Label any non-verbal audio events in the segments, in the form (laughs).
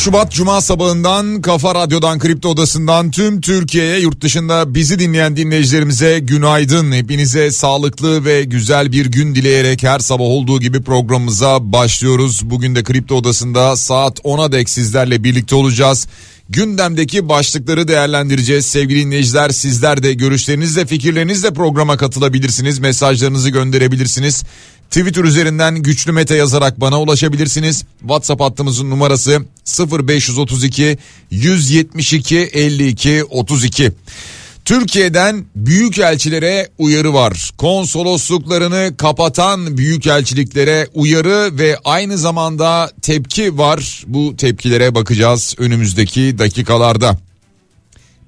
Şubat Cuma sabahından Kafa Radyo'dan Kripto Odası'ndan tüm Türkiye'ye yurt dışında bizi dinleyen dinleyicilerimize günaydın. Hepinize sağlıklı ve güzel bir gün dileyerek her sabah olduğu gibi programımıza başlıyoruz. Bugün de Kripto Odası'nda saat 10'a dek sizlerle birlikte olacağız. Gündemdeki başlıkları değerlendireceğiz. Sevgili dinleyiciler sizler de görüşlerinizle fikirlerinizle programa katılabilirsiniz. Mesajlarınızı gönderebilirsiniz. Twitter üzerinden güçlü mete yazarak bana ulaşabilirsiniz. WhatsApp hattımızın numarası 0532 172 52 32. Türkiye'den büyük elçilere uyarı var. Konsolosluklarını kapatan büyük elçiliklere uyarı ve aynı zamanda tepki var. Bu tepkilere bakacağız önümüzdeki dakikalarda.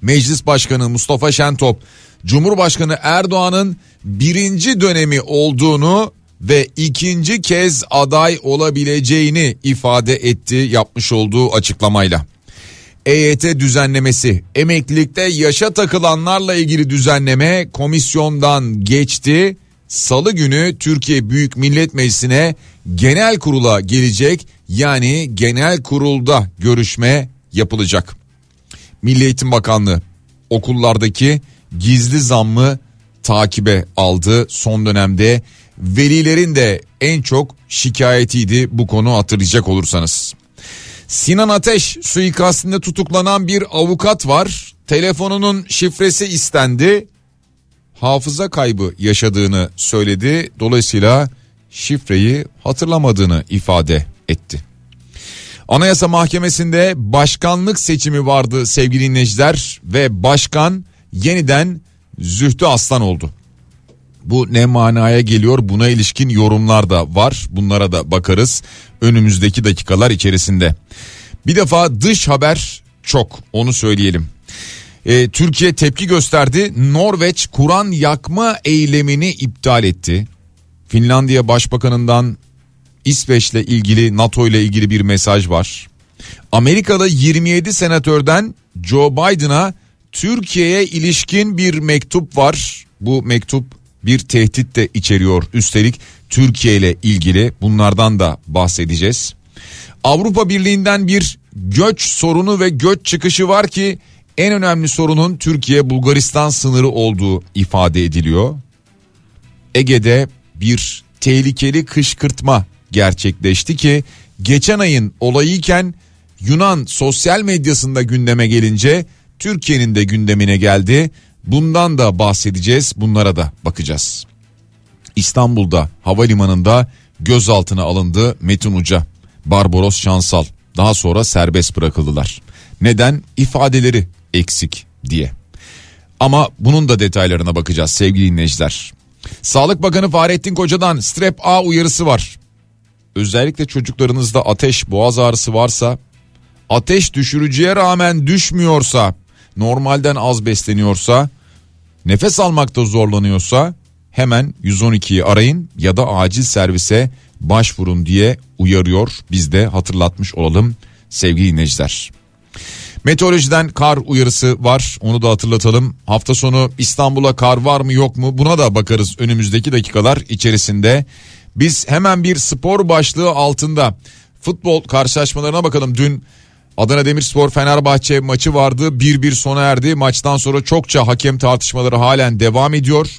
Meclis Başkanı Mustafa Şentop, Cumhurbaşkanı Erdoğan'ın birinci dönemi olduğunu ve ikinci kez aday olabileceğini ifade etti yapmış olduğu açıklamayla. EYT düzenlemesi emeklilikte yaşa takılanlarla ilgili düzenleme komisyondan geçti. Salı günü Türkiye Büyük Millet Meclisi'ne genel kurula gelecek yani genel kurulda görüşme yapılacak. Milli Eğitim Bakanlığı okullardaki gizli zammı takibe aldı son dönemde velilerin de en çok şikayetiydi bu konu hatırlayacak olursanız. Sinan Ateş suikastinde tutuklanan bir avukat var. Telefonunun şifresi istendi. Hafıza kaybı yaşadığını söyledi. Dolayısıyla şifreyi hatırlamadığını ifade etti. Anayasa Mahkemesi'nde başkanlık seçimi vardı sevgili dinleyiciler ve başkan yeniden Zühtü Aslan oldu. Bu ne manaya geliyor buna ilişkin yorumlar da var bunlara da bakarız önümüzdeki dakikalar içerisinde. Bir defa dış haber çok onu söyleyelim. Ee, Türkiye tepki gösterdi Norveç Kur'an yakma eylemini iptal etti. Finlandiya Başbakanından İsveç'le ilgili NATO ile ilgili bir mesaj var. Amerika'da 27 senatörden Joe Biden'a Türkiye'ye ilişkin bir mektup var. Bu mektup bir tehdit de içeriyor. Üstelik Türkiye ile ilgili bunlardan da bahsedeceğiz. Avrupa Birliği'nden bir göç sorunu ve göç çıkışı var ki en önemli sorunun Türkiye Bulgaristan sınırı olduğu ifade ediliyor. Ege'de bir tehlikeli kışkırtma gerçekleşti ki geçen ayın olayıyken Yunan sosyal medyasında gündeme gelince Türkiye'nin de gündemine geldi. Bundan da bahsedeceğiz bunlara da bakacağız. İstanbul'da havalimanında gözaltına alındı Metin Uca, Barbaros Şansal daha sonra serbest bırakıldılar. Neden? İfadeleri eksik diye. Ama bunun da detaylarına bakacağız sevgili dinleyiciler. Sağlık Bakanı Fahrettin Koca'dan strep A uyarısı var. Özellikle çocuklarınızda ateş, boğaz ağrısı varsa, ateş düşürücüye rağmen düşmüyorsa normalden az besleniyorsa, nefes almakta zorlanıyorsa hemen 112'yi arayın ya da acil servise başvurun diye uyarıyor. Biz de hatırlatmış olalım sevgili dinleyiciler. Meteorolojiden kar uyarısı var onu da hatırlatalım. Hafta sonu İstanbul'a kar var mı yok mu buna da bakarız önümüzdeki dakikalar içerisinde. Biz hemen bir spor başlığı altında futbol karşılaşmalarına bakalım. Dün Adana Demirspor Fenerbahçe maçı vardı. 1-1 sona erdi. Maçtan sonra çokça hakem tartışmaları halen devam ediyor.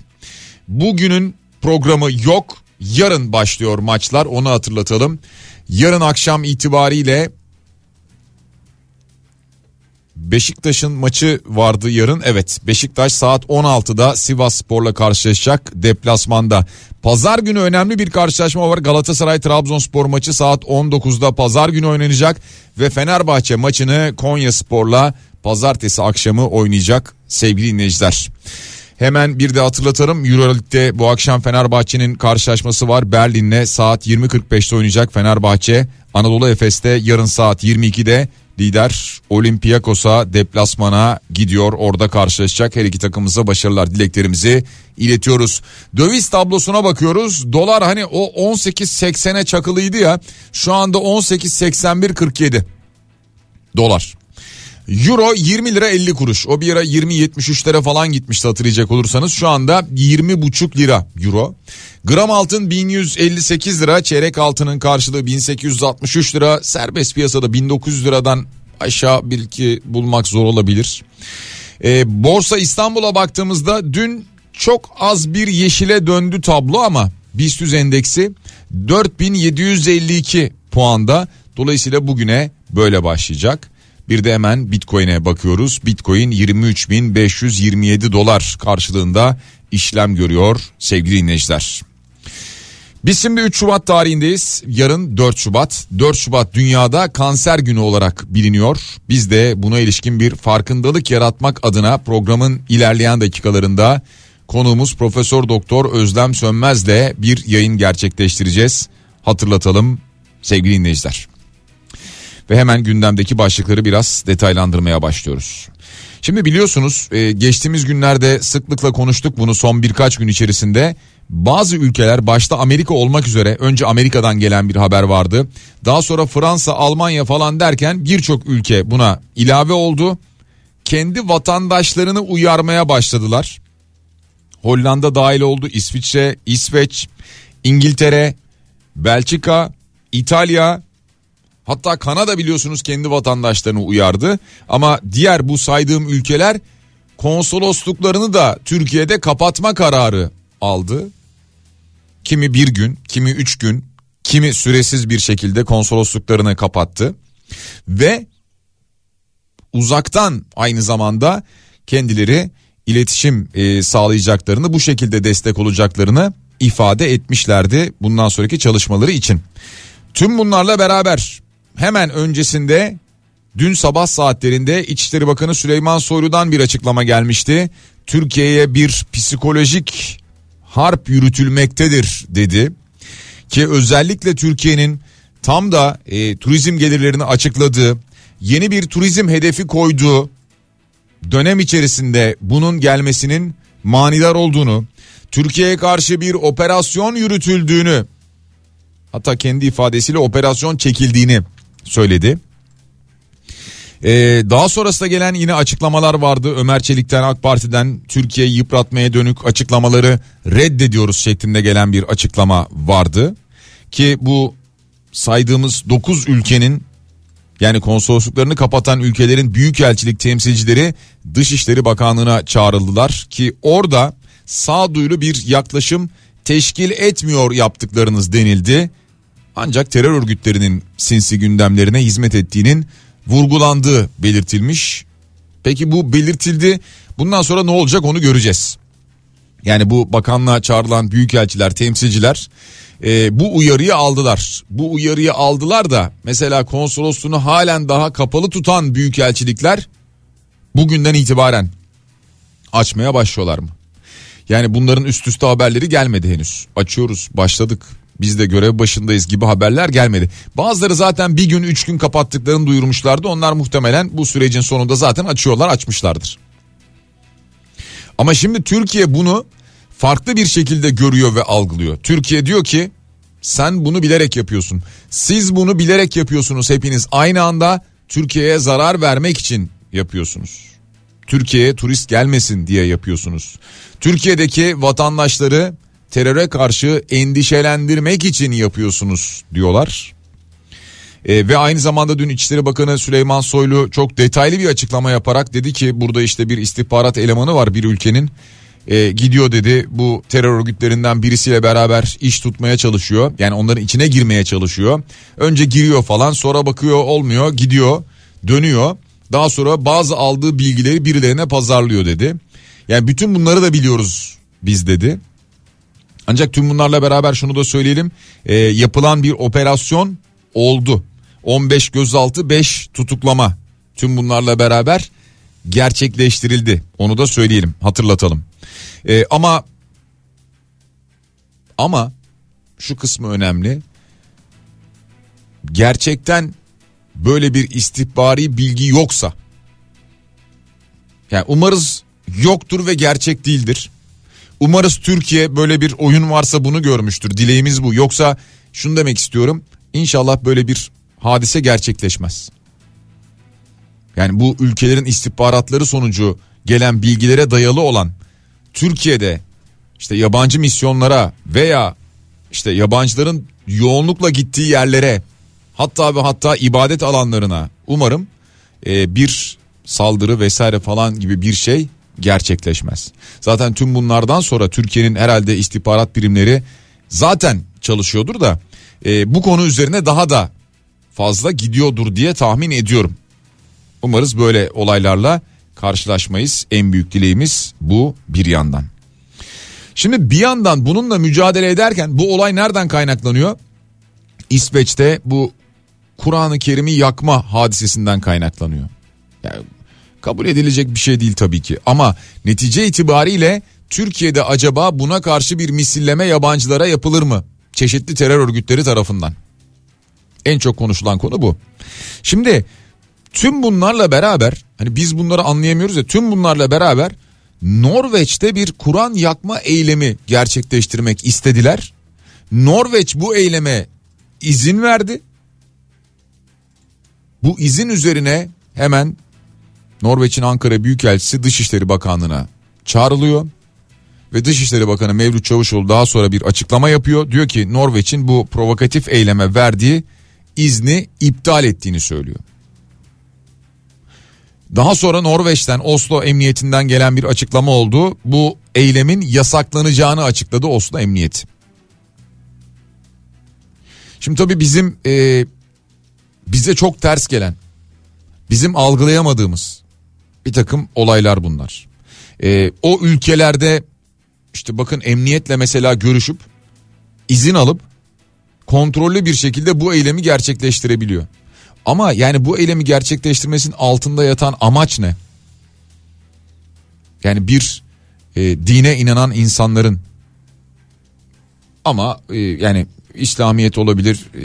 Bugünün programı yok. Yarın başlıyor maçlar onu hatırlatalım. Yarın akşam itibariyle Beşiktaş'ın maçı vardı yarın. Evet Beşiktaş saat 16'da Sivas Spor'la karşılaşacak deplasmanda. Pazar günü önemli bir karşılaşma var. Galatasaray Trabzonspor maçı saat 19'da pazar günü oynanacak ve Fenerbahçe maçını Konya Spor'la pazartesi akşamı oynayacak sevgili dinleyiciler. Hemen bir de hatırlatalım Euroleague'de bu akşam Fenerbahçe'nin karşılaşması var. Berlin'le saat 20.45'te oynayacak Fenerbahçe. Anadolu Efes'te yarın saat 22'de Lider Olympiakos'a deplasmana gidiyor. Orada karşılaşacak her iki takımımıza başarılar dileklerimizi iletiyoruz. Döviz tablosuna bakıyoruz. Dolar hani o 18.80'e çakılıydı ya. Şu anda 18.81.47 dolar. Euro 20 lira 50 kuruş. O bir ara 20-73'lere falan gitmişti hatırlayacak olursanız. Şu anda 20,5 lira euro. Gram altın 1158 lira. Çeyrek altının karşılığı 1863 lira. Serbest piyasada 1900 liradan aşağı bir iki bulmak zor olabilir. Ee, Borsa İstanbul'a baktığımızda dün çok az bir yeşile döndü tablo ama BIST endeksi 4752 puanda. Dolayısıyla bugüne böyle başlayacak. Bir de hemen Bitcoin'e bakıyoruz. Bitcoin 23.527 dolar karşılığında işlem görüyor sevgili dinleyiciler. Biz şimdi 3 Şubat tarihindeyiz. Yarın 4 Şubat. 4 Şubat dünyada kanser günü olarak biliniyor. Biz de buna ilişkin bir farkındalık yaratmak adına programın ilerleyen dakikalarında konuğumuz Profesör Doktor Özlem Sönmez'le bir yayın gerçekleştireceğiz. Hatırlatalım sevgili dinleyiciler ve hemen gündemdeki başlıkları biraz detaylandırmaya başlıyoruz. Şimdi biliyorsunuz e, geçtiğimiz günlerde sıklıkla konuştuk bunu son birkaç gün içerisinde. Bazı ülkeler başta Amerika olmak üzere önce Amerika'dan gelen bir haber vardı. Daha sonra Fransa, Almanya falan derken birçok ülke buna ilave oldu. Kendi vatandaşlarını uyarmaya başladılar. Hollanda dahil oldu, İsviçre, İsveç, İngiltere, Belçika, İtalya, Hatta Kanada biliyorsunuz kendi vatandaşlarını uyardı. Ama diğer bu saydığım ülkeler konsolosluklarını da Türkiye'de kapatma kararı aldı. Kimi bir gün, kimi üç gün, kimi süresiz bir şekilde konsolosluklarını kapattı. Ve uzaktan aynı zamanda kendileri iletişim e, sağlayacaklarını bu şekilde destek olacaklarını ifade etmişlerdi bundan sonraki çalışmaları için. Tüm bunlarla beraber hemen öncesinde dün sabah saatlerinde İçişleri Bakanı Süleyman Soylu'dan bir açıklama gelmişti. Türkiye'ye bir psikolojik harp yürütülmektedir dedi. Ki özellikle Türkiye'nin tam da e, turizm gelirlerini açıkladığı, yeni bir turizm hedefi koyduğu dönem içerisinde bunun gelmesinin manidar olduğunu, Türkiye'ye karşı bir operasyon yürütüldüğünü, hatta kendi ifadesiyle operasyon çekildiğini söyledi. Ee, daha sonrasında gelen yine açıklamalar vardı. Ömer Çelik'ten AK Parti'den Türkiye'yi yıpratmaya dönük açıklamaları reddediyoruz şeklinde gelen bir açıklama vardı. Ki bu saydığımız 9 ülkenin yani konsolosluklarını kapatan ülkelerin büyükelçilik temsilcileri Dışişleri Bakanlığı'na çağrıldılar ki orada sağduyulu bir yaklaşım teşkil etmiyor yaptıklarınız denildi ancak terör örgütlerinin sinsi gündemlerine hizmet ettiğinin vurgulandığı belirtilmiş. Peki bu belirtildi. Bundan sonra ne olacak onu göreceğiz. Yani bu bakanlığa çağrılan büyükelçiler, temsilciler e, bu uyarıyı aldılar. Bu uyarıyı aldılar da mesela konsolosluğunu halen daha kapalı tutan büyükelçilikler bugünden itibaren açmaya başlıyorlar mı? Yani bunların üst üste haberleri gelmedi henüz. Açıyoruz, başladık biz de görev başındayız gibi haberler gelmedi. Bazıları zaten bir gün üç gün kapattıklarını duyurmuşlardı. Onlar muhtemelen bu sürecin sonunda zaten açıyorlar açmışlardır. Ama şimdi Türkiye bunu farklı bir şekilde görüyor ve algılıyor. Türkiye diyor ki sen bunu bilerek yapıyorsun. Siz bunu bilerek yapıyorsunuz hepiniz aynı anda Türkiye'ye zarar vermek için yapıyorsunuz. Türkiye'ye turist gelmesin diye yapıyorsunuz. Türkiye'deki vatandaşları teröre karşı endişelendirmek için yapıyorsunuz diyorlar. E, ve aynı zamanda dün İçişleri Bakanı Süleyman Soylu çok detaylı bir açıklama yaparak dedi ki burada işte bir istihbarat elemanı var bir ülkenin. E, gidiyor dedi bu terör örgütlerinden birisiyle beraber iş tutmaya çalışıyor. Yani onların içine girmeye çalışıyor. Önce giriyor falan sonra bakıyor olmuyor gidiyor dönüyor. Daha sonra bazı aldığı bilgileri birilerine pazarlıyor dedi. Yani bütün bunları da biliyoruz biz dedi. Ancak tüm bunlarla beraber şunu da söyleyelim. E, yapılan bir operasyon oldu. 15 gözaltı 5 tutuklama. Tüm bunlarla beraber gerçekleştirildi. Onu da söyleyelim hatırlatalım. E, ama ama şu kısmı önemli. Gerçekten böyle bir istihbari bilgi yoksa yani umarız yoktur ve gerçek değildir. Umarız Türkiye böyle bir oyun varsa bunu görmüştür. Dileğimiz bu. Yoksa şunu demek istiyorum. İnşallah böyle bir hadise gerçekleşmez. Yani bu ülkelerin istihbaratları sonucu gelen bilgilere dayalı olan Türkiye'de işte yabancı misyonlara veya işte yabancıların yoğunlukla gittiği yerlere hatta ve hatta ibadet alanlarına umarım e, bir saldırı vesaire falan gibi bir şey gerçekleşmez. Zaten tüm bunlardan sonra Türkiye'nin herhalde istihbarat birimleri zaten çalışıyordur da e, bu konu üzerine daha da fazla gidiyordur diye tahmin ediyorum. Umarız böyle olaylarla karşılaşmayız. En büyük dileğimiz bu bir yandan. Şimdi bir yandan bununla mücadele ederken bu olay nereden kaynaklanıyor? İsveç'te bu Kur'an-ı Kerim'i yakma hadisesinden kaynaklanıyor. Yani kabul edilecek bir şey değil tabii ki ama netice itibariyle Türkiye'de acaba buna karşı bir misilleme yabancılara yapılır mı? Çeşitli terör örgütleri tarafından. En çok konuşulan konu bu. Şimdi tüm bunlarla beraber hani biz bunları anlayamıyoruz ya tüm bunlarla beraber Norveç'te bir Kur'an yakma eylemi gerçekleştirmek istediler. Norveç bu eyleme izin verdi. Bu izin üzerine hemen Norveç'in Ankara Büyükelçisi Dışişleri Bakanlığı'na çağrılıyor. Ve Dışişleri Bakanı Mevlüt Çavuşoğlu daha sonra bir açıklama yapıyor. Diyor ki Norveç'in bu provokatif eyleme verdiği izni iptal ettiğini söylüyor. Daha sonra Norveç'ten Oslo Emniyetinden gelen bir açıklama oldu. Bu eylemin yasaklanacağını açıkladı Oslo Emniyeti. Şimdi tabii bizim e, bize çok ters gelen, bizim algılayamadığımız bir takım olaylar bunlar. E, o ülkelerde işte bakın emniyetle mesela görüşüp izin alıp kontrollü bir şekilde bu eylemi gerçekleştirebiliyor. Ama yani bu eylemi gerçekleştirmesinin altında yatan amaç ne? Yani bir e, dine inanan insanların ama e, yani İslamiyet olabilir e,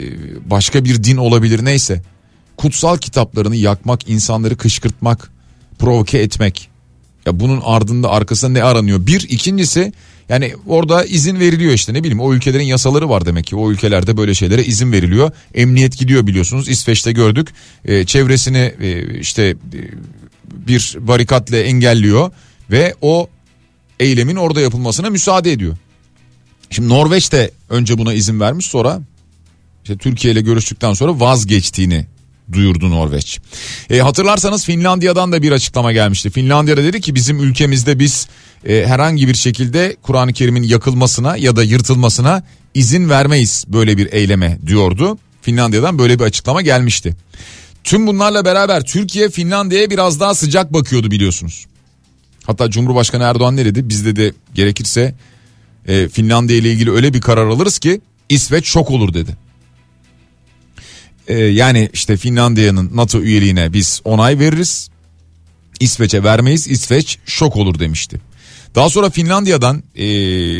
başka bir din olabilir neyse kutsal kitaplarını yakmak insanları kışkırtmak provoke etmek. Ya bunun ardında arkasında ne aranıyor? Bir ikincisi yani orada izin veriliyor işte ne bileyim o ülkelerin yasaları var demek ki. O ülkelerde böyle şeylere izin veriliyor. Emniyet gidiyor biliyorsunuz. İsveç'te gördük. E, çevresini e, işte e, bir barikatla engelliyor ve o eylemin orada yapılmasına müsaade ediyor. Şimdi Norveç de önce buna izin vermiş sonra işte Türkiye ile görüştükten sonra vazgeçtiğini duyurdu Norveç. E, hatırlarsanız Finlandiya'dan da bir açıklama gelmişti. Finlandiya'da dedi ki bizim ülkemizde biz e, herhangi bir şekilde Kur'an-ı Kerim'in yakılmasına ya da yırtılmasına izin vermeyiz böyle bir eyleme diyordu. Finlandiya'dan böyle bir açıklama gelmişti. Tüm bunlarla beraber Türkiye Finlandiya'ya biraz daha sıcak bakıyordu biliyorsunuz. Hatta Cumhurbaşkanı Erdoğan ne dedi? Biz de gerekirse e, Finlandiya ile ilgili öyle bir karar alırız ki İsveç şok olur dedi. E, yani işte Finlandiya'nın NATO üyeliğine biz onay veririz. İsveç'e vermeyiz. İsveç şok olur demişti. Daha sonra Finlandiya'dan e,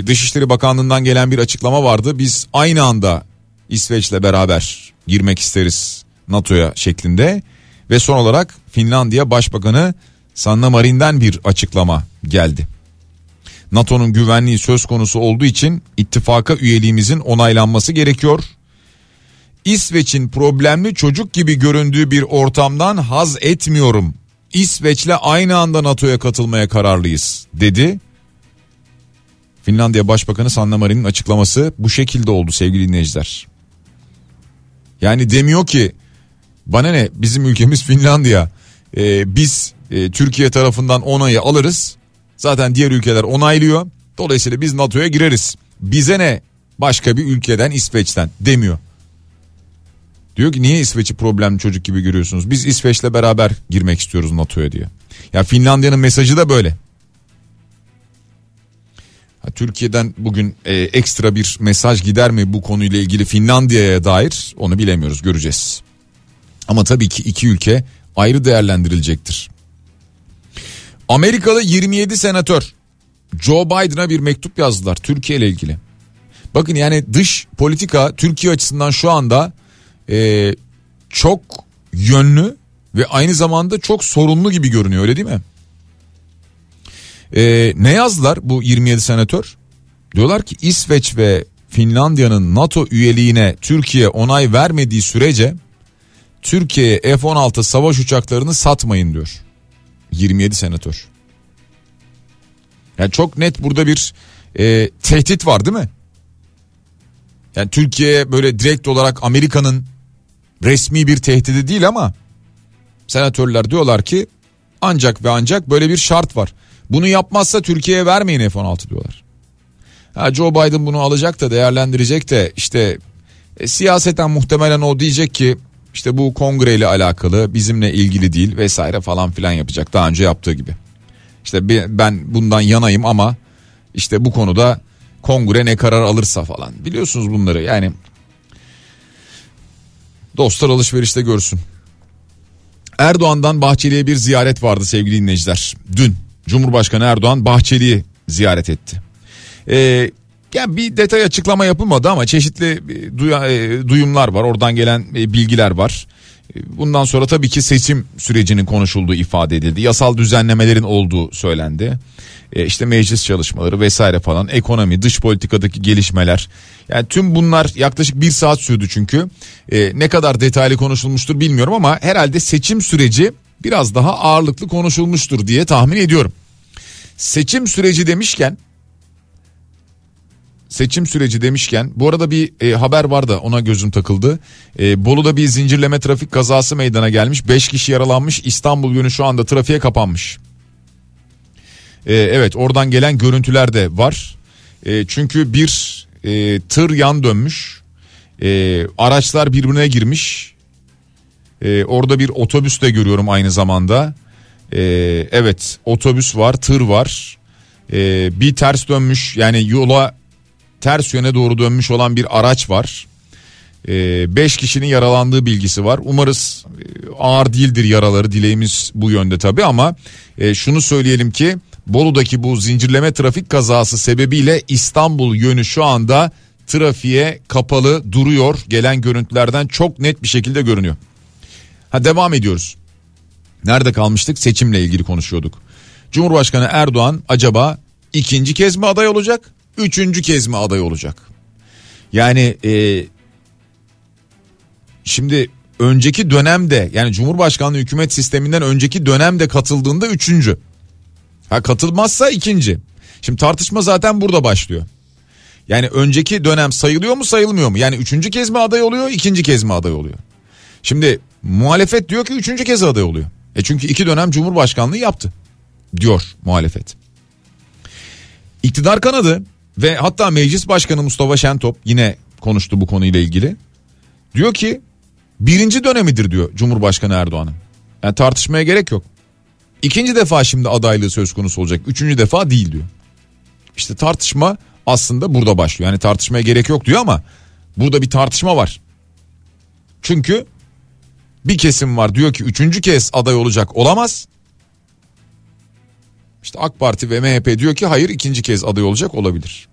Dışişleri Bakanlığı'ndan gelen bir açıklama vardı. Biz aynı anda İsveç'le beraber girmek isteriz NATO'ya şeklinde. Ve son olarak Finlandiya Başbakanı Sanna Marin'den bir açıklama geldi. NATO'nun güvenliği söz konusu olduğu için ittifaka üyeliğimizin onaylanması gerekiyor. İsveç'in problemli çocuk gibi göründüğü bir ortamdan haz etmiyorum. İsveç'le aynı anda NATO'ya katılmaya kararlıyız dedi. Finlandiya Başbakanı Sanna Marin'in açıklaması bu şekilde oldu sevgili dinleyiciler. Yani demiyor ki bana ne bizim ülkemiz Finlandiya ee, biz e, Türkiye tarafından onayı alırız zaten diğer ülkeler onaylıyor dolayısıyla biz NATO'ya gireriz bize ne başka bir ülkeden İsveç'ten demiyor. Diyor ki niye İsveç'i problemli çocuk gibi görüyorsunuz? Biz İsveç'le beraber girmek istiyoruz NATO'ya diyor. Ya Finlandiya'nın mesajı da böyle. Ha, Türkiye'den bugün e, ekstra bir mesaj gider mi bu konuyla ilgili Finlandiya'ya dair onu bilemiyoruz göreceğiz. Ama tabii ki iki ülke ayrı değerlendirilecektir. Amerikalı 27 senatör Joe Biden'a bir mektup yazdılar Türkiye ile ilgili. Bakın yani dış politika Türkiye açısından şu anda e, çok yönlü ve aynı zamanda çok sorunlu gibi görünüyor öyle değil mi? Ee, ne yazdılar bu 27 senatör? Diyorlar ki İsveç ve Finlandiya'nın NATO üyeliğine Türkiye onay vermediği sürece Türkiye'ye F-16 savaş uçaklarını satmayın diyor. 27 senatör. Yani çok net burada bir e, tehdit var değil mi? Yani Türkiye böyle direkt olarak Amerika'nın resmi bir tehdidi değil ama senatörler diyorlar ki ancak ve ancak böyle bir şart var. Bunu yapmazsa Türkiye'ye vermeyin F-16 diyorlar. Ha, Joe Biden bunu alacak da değerlendirecek de işte e, siyaseten muhtemelen o diyecek ki işte bu kongreyle alakalı bizimle ilgili değil vesaire falan filan yapacak daha önce yaptığı gibi. İşte ben bundan yanayım ama işte bu konuda kongre ne karar alırsa falan biliyorsunuz bunları yani dostlar alışverişte görsün. Erdoğan'dan Bahçeli'ye bir ziyaret vardı sevgili dinleyiciler. Dün Cumhurbaşkanı Erdoğan Bahçeli'yi ziyaret etti. Ee, yani bir detay açıklama yapılmadı ama çeşitli e, duyumlar var. Oradan gelen e, bilgiler var. Bundan sonra tabii ki seçim sürecinin konuşulduğu ifade edildi. Yasal düzenlemelerin olduğu söylendi. E işte meclis çalışmaları vesaire falan ekonomi dış politikadaki gelişmeler. Yani tüm bunlar yaklaşık bir saat sürdü çünkü. E, ne kadar detaylı konuşulmuştur bilmiyorum ama herhalde seçim süreci biraz daha ağırlıklı konuşulmuştur diye tahmin ediyorum. Seçim süreci demişken seçim süreci demişken bu arada bir e, haber var da ona gözüm takıldı. E, Bolu'da bir zincirleme trafik kazası meydana gelmiş. 5 kişi yaralanmış. İstanbul yönü şu anda trafiğe kapanmış. E, evet oradan gelen görüntüler de var. E, çünkü bir e, tır yan dönmüş. E, araçlar birbirine girmiş. E, orada bir otobüs de görüyorum aynı zamanda. E, evet otobüs var tır var. E, bir ters dönmüş yani yola ters yöne doğru dönmüş olan bir araç var. 5 ee, kişinin yaralandığı bilgisi var. Umarız e, ağır değildir yaraları dileğimiz bu yönde tabi ama e, şunu söyleyelim ki Bolu'daki bu zincirleme trafik kazası sebebiyle İstanbul yönü şu anda trafiğe kapalı duruyor. Gelen görüntülerden çok net bir şekilde görünüyor. Ha devam ediyoruz. Nerede kalmıştık? Seçimle ilgili konuşuyorduk. Cumhurbaşkanı Erdoğan acaba ikinci kez mi aday olacak? Üçüncü kez mi aday olacak? Yani e, şimdi önceki dönemde yani Cumhurbaşkanlığı hükümet sisteminden önceki dönemde katıldığında üçüncü. Ha katılmazsa ikinci. Şimdi tartışma zaten burada başlıyor. Yani önceki dönem sayılıyor mu sayılmıyor mu? Yani üçüncü kez mi aday oluyor ikinci kez mi aday oluyor? Şimdi muhalefet diyor ki üçüncü kez aday oluyor. E çünkü iki dönem Cumhurbaşkanlığı yaptı diyor muhalefet. İktidar kanadı ve hatta meclis başkanı Mustafa Şentop yine konuştu bu konuyla ilgili. Diyor ki birinci dönemidir diyor Cumhurbaşkanı Erdoğan'ın. Yani tartışmaya gerek yok. İkinci defa şimdi adaylığı söz konusu olacak. Üçüncü defa değil diyor. İşte tartışma aslında burada başlıyor. Yani tartışmaya gerek yok diyor ama burada bir tartışma var. Çünkü bir kesim var diyor ki üçüncü kez aday olacak olamaz. İşte AK Parti ve MHP diyor ki hayır ikinci kez aday olacak olabilir.